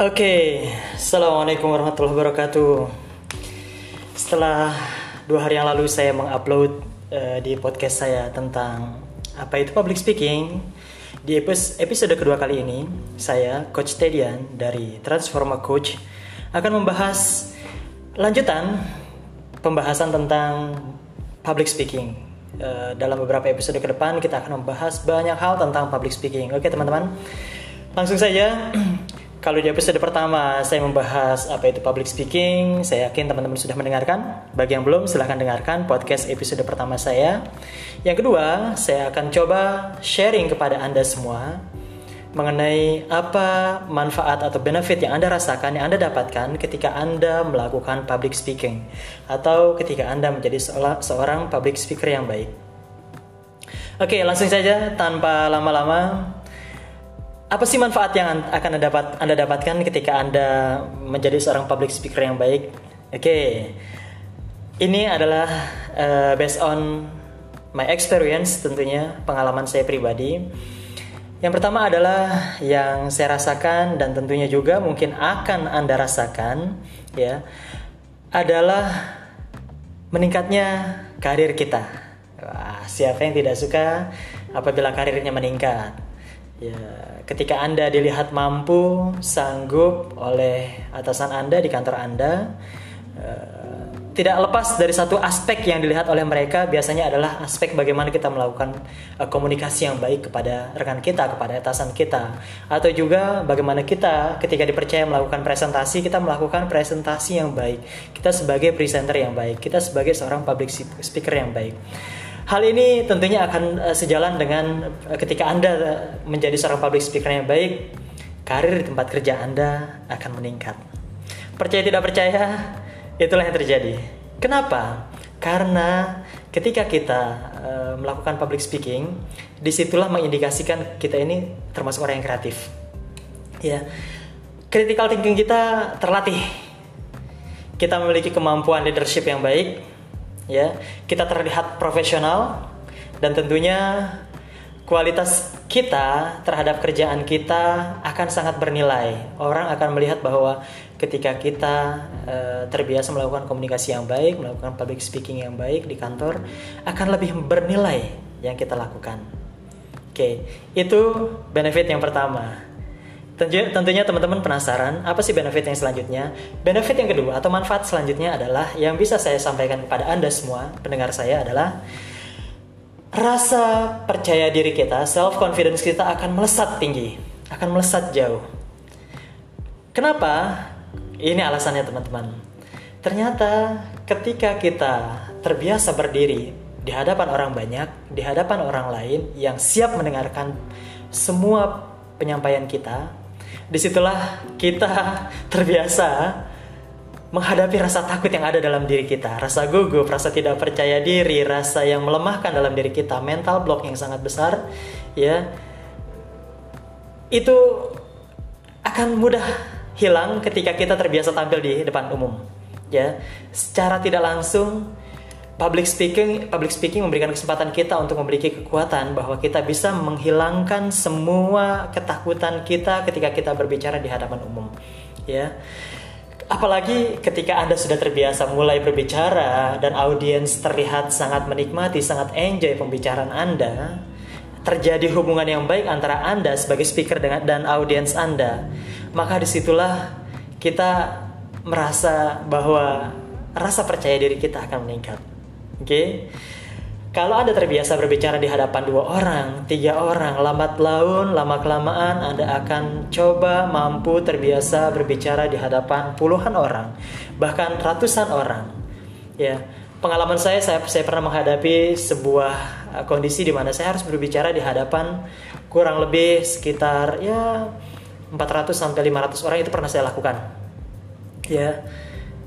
Oke, assalamualaikum warahmatullahi wabarakatuh. Setelah dua hari yang lalu saya mengupload uh, di podcast saya tentang apa itu public speaking, di episode kedua kali ini saya Coach Tedian dari Transforma Coach akan membahas lanjutan pembahasan tentang public speaking. Uh, dalam beberapa episode ke depan kita akan membahas banyak hal tentang public speaking. Oke teman-teman, langsung saja. Kalau di episode pertama saya membahas apa itu public speaking, saya yakin teman-teman sudah mendengarkan. Bagi yang belum, silahkan dengarkan podcast episode pertama saya. Yang kedua, saya akan coba sharing kepada Anda semua mengenai apa manfaat atau benefit yang Anda rasakan, yang Anda dapatkan ketika Anda melakukan public speaking atau ketika Anda menjadi seorang public speaker yang baik. Oke, langsung saja tanpa lama-lama apa sih manfaat yang akan anda, dapat, anda dapatkan ketika Anda menjadi seorang public speaker yang baik? Oke, okay. ini adalah uh, based on my experience tentunya, pengalaman saya pribadi. Yang pertama adalah yang saya rasakan dan tentunya juga mungkin akan Anda rasakan ya adalah meningkatnya karir kita. Wah, siapa yang tidak suka apabila karirnya meningkat? Ya, ketika Anda dilihat mampu, sanggup oleh atasan Anda di kantor Anda, uh, tidak lepas dari satu aspek yang dilihat oleh mereka biasanya adalah aspek bagaimana kita melakukan uh, komunikasi yang baik kepada rekan kita, kepada atasan kita, atau juga bagaimana kita ketika dipercaya melakukan presentasi, kita melakukan presentasi yang baik. Kita sebagai presenter yang baik, kita sebagai seorang public speaker yang baik. Hal ini tentunya akan uh, sejalan dengan uh, ketika Anda menjadi seorang public speaker yang baik, karir di tempat kerja Anda akan meningkat. Percaya tidak percaya, itulah yang terjadi. Kenapa? Karena ketika kita uh, melakukan public speaking, di situlah mengindikasikan kita ini termasuk orang yang kreatif. Ya, critical thinking kita terlatih. Kita memiliki kemampuan leadership yang baik, ya kita terlihat profesional dan tentunya kualitas kita terhadap kerjaan kita akan sangat bernilai. Orang akan melihat bahwa ketika kita e, terbiasa melakukan komunikasi yang baik, melakukan public speaking yang baik di kantor, akan lebih bernilai yang kita lakukan. Oke, itu benefit yang pertama. Tentunya teman-teman penasaran apa sih benefit yang selanjutnya? Benefit yang kedua atau manfaat selanjutnya adalah yang bisa saya sampaikan kepada Anda semua, pendengar saya adalah rasa percaya diri kita, self confidence kita akan melesat tinggi, akan melesat jauh. Kenapa? Ini alasannya teman-teman. Ternyata ketika kita terbiasa berdiri di hadapan orang banyak, di hadapan orang lain yang siap mendengarkan semua penyampaian kita, di situlah kita terbiasa menghadapi rasa takut yang ada dalam diri kita, rasa gugup, rasa tidak percaya diri, rasa yang melemahkan dalam diri kita, mental block yang sangat besar, ya, itu akan mudah hilang ketika kita terbiasa tampil di depan umum, ya, secara tidak langsung public speaking public speaking memberikan kesempatan kita untuk memiliki kekuatan bahwa kita bisa menghilangkan semua ketakutan kita ketika kita berbicara di hadapan umum ya. Apalagi ketika Anda sudah terbiasa mulai berbicara dan audiens terlihat sangat menikmati sangat enjoy pembicaraan Anda terjadi hubungan yang baik antara Anda sebagai speaker dengan dan audiens Anda maka di situlah kita merasa bahwa rasa percaya diri kita akan meningkat Oke. Okay? Kalau Anda terbiasa berbicara di hadapan dua orang, tiga orang, lambat laun, lama kelamaan Anda akan coba mampu terbiasa berbicara di hadapan puluhan orang, bahkan ratusan orang. Ya, pengalaman saya, saya, saya pernah menghadapi sebuah uh, kondisi di mana saya harus berbicara di hadapan kurang lebih sekitar ya 400 sampai 500 orang itu pernah saya lakukan. Ya,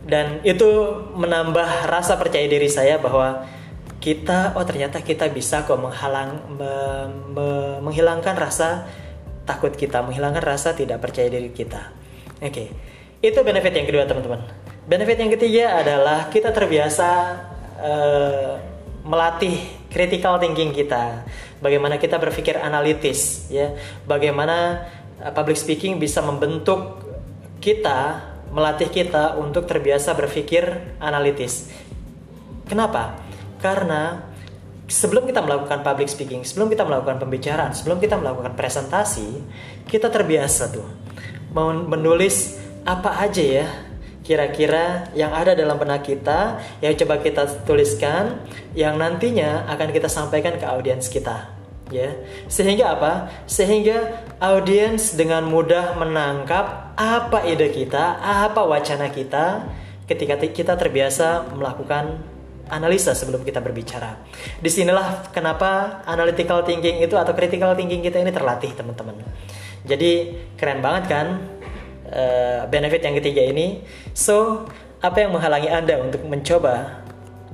dan itu menambah rasa percaya diri saya bahwa kita oh ternyata kita bisa kok menghalang me, me, menghilangkan rasa takut kita menghilangkan rasa tidak percaya diri kita. Oke okay. itu benefit yang kedua teman-teman. Benefit yang ketiga adalah kita terbiasa uh, melatih critical thinking kita. Bagaimana kita berpikir analitis ya. Bagaimana uh, public speaking bisa membentuk kita melatih kita untuk terbiasa berpikir analitis. Kenapa? Karena sebelum kita melakukan public speaking, sebelum kita melakukan pembicaraan, sebelum kita melakukan presentasi, kita terbiasa tuh menulis apa aja ya kira-kira yang ada dalam benak kita yang coba kita tuliskan yang nantinya akan kita sampaikan ke audiens kita ya sehingga apa sehingga audiens dengan mudah menangkap apa ide kita apa wacana kita ketika kita terbiasa melakukan analisa sebelum kita berbicara. Di sinilah kenapa analytical thinking itu atau critical thinking kita ini terlatih teman-teman. Jadi keren banget kan uh, benefit yang ketiga ini. So apa yang menghalangi anda untuk mencoba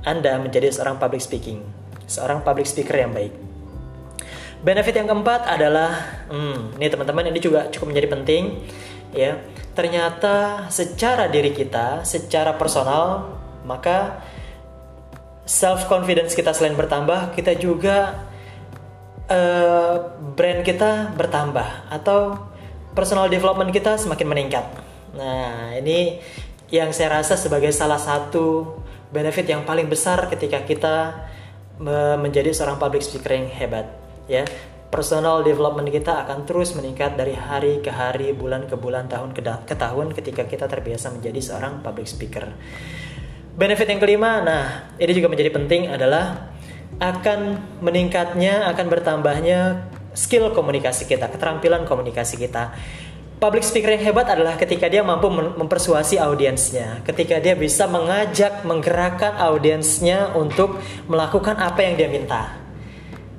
anda menjadi seorang public speaking, seorang public speaker yang baik? Benefit yang keempat adalah, hmm, ini teman-teman ini juga cukup menjadi penting, ya. Ternyata secara diri kita, secara personal, maka self confidence kita selain bertambah, kita juga uh, brand kita bertambah atau personal development kita semakin meningkat. Nah, ini yang saya rasa sebagai salah satu benefit yang paling besar ketika kita menjadi seorang public speaker yang hebat ya personal development kita akan terus meningkat dari hari ke hari, bulan ke bulan, tahun ke, ke tahun ketika kita terbiasa menjadi seorang public speaker. Benefit yang kelima, nah ini juga menjadi penting adalah akan meningkatnya, akan bertambahnya skill komunikasi kita, keterampilan komunikasi kita. Public speaker yang hebat adalah ketika dia mampu mempersuasi audiensnya, ketika dia bisa mengajak, menggerakkan audiensnya untuk melakukan apa yang dia minta.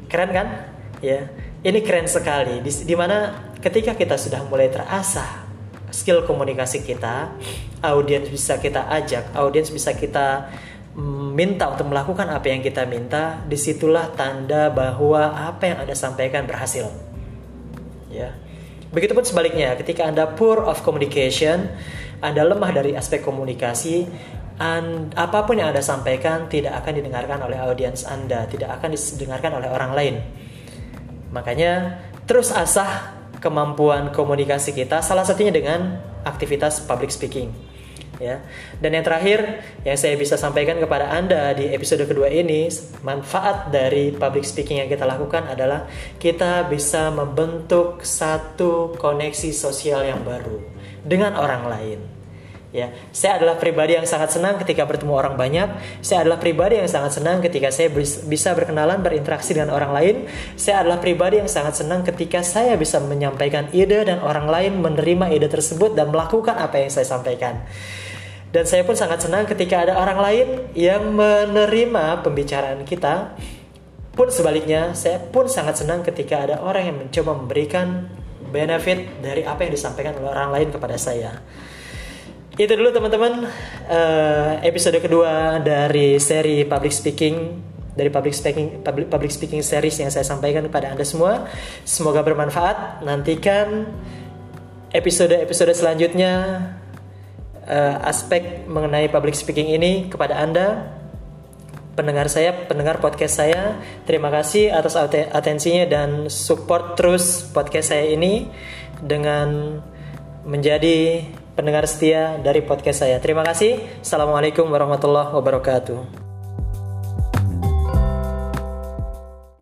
Keren kan? Ya ini keren sekali. Di, di mana ketika kita sudah mulai terasah skill komunikasi kita audiens bisa kita ajak audiens bisa kita mm, minta untuk melakukan apa yang kita minta di situlah tanda bahwa apa yang anda sampaikan berhasil. Ya. Begitupun sebaliknya ketika anda poor of communication anda lemah dari aspek komunikasi and, apa pun yang anda sampaikan tidak akan didengarkan oleh audiens anda tidak akan didengarkan oleh orang lain Makanya terus asah kemampuan komunikasi kita salah satunya dengan aktivitas public speaking. Ya. Dan yang terakhir yang saya bisa sampaikan kepada Anda di episode kedua ini, manfaat dari public speaking yang kita lakukan adalah kita bisa membentuk satu koneksi sosial yang baru dengan orang lain Ya, saya adalah pribadi yang sangat senang ketika bertemu orang banyak. Saya adalah pribadi yang sangat senang ketika saya bisa berkenalan, berinteraksi dengan orang lain. Saya adalah pribadi yang sangat senang ketika saya bisa menyampaikan ide dan orang lain menerima ide tersebut dan melakukan apa yang saya sampaikan. Dan saya pun sangat senang ketika ada orang lain yang menerima pembicaraan kita. Pun sebaliknya, saya pun sangat senang ketika ada orang yang mencoba memberikan benefit dari apa yang disampaikan oleh orang lain kepada saya itu dulu teman-teman. Uh, episode kedua dari seri public speaking dari public speaking public, public speaking series yang saya sampaikan kepada anda semua. Semoga bermanfaat. Nantikan episode-episode selanjutnya uh, aspek mengenai public speaking ini kepada anda. Pendengar saya pendengar podcast saya terima kasih atas atensinya dan support terus podcast saya ini dengan menjadi pendengar setia dari podcast saya. Terima kasih. Assalamualaikum warahmatullahi wabarakatuh.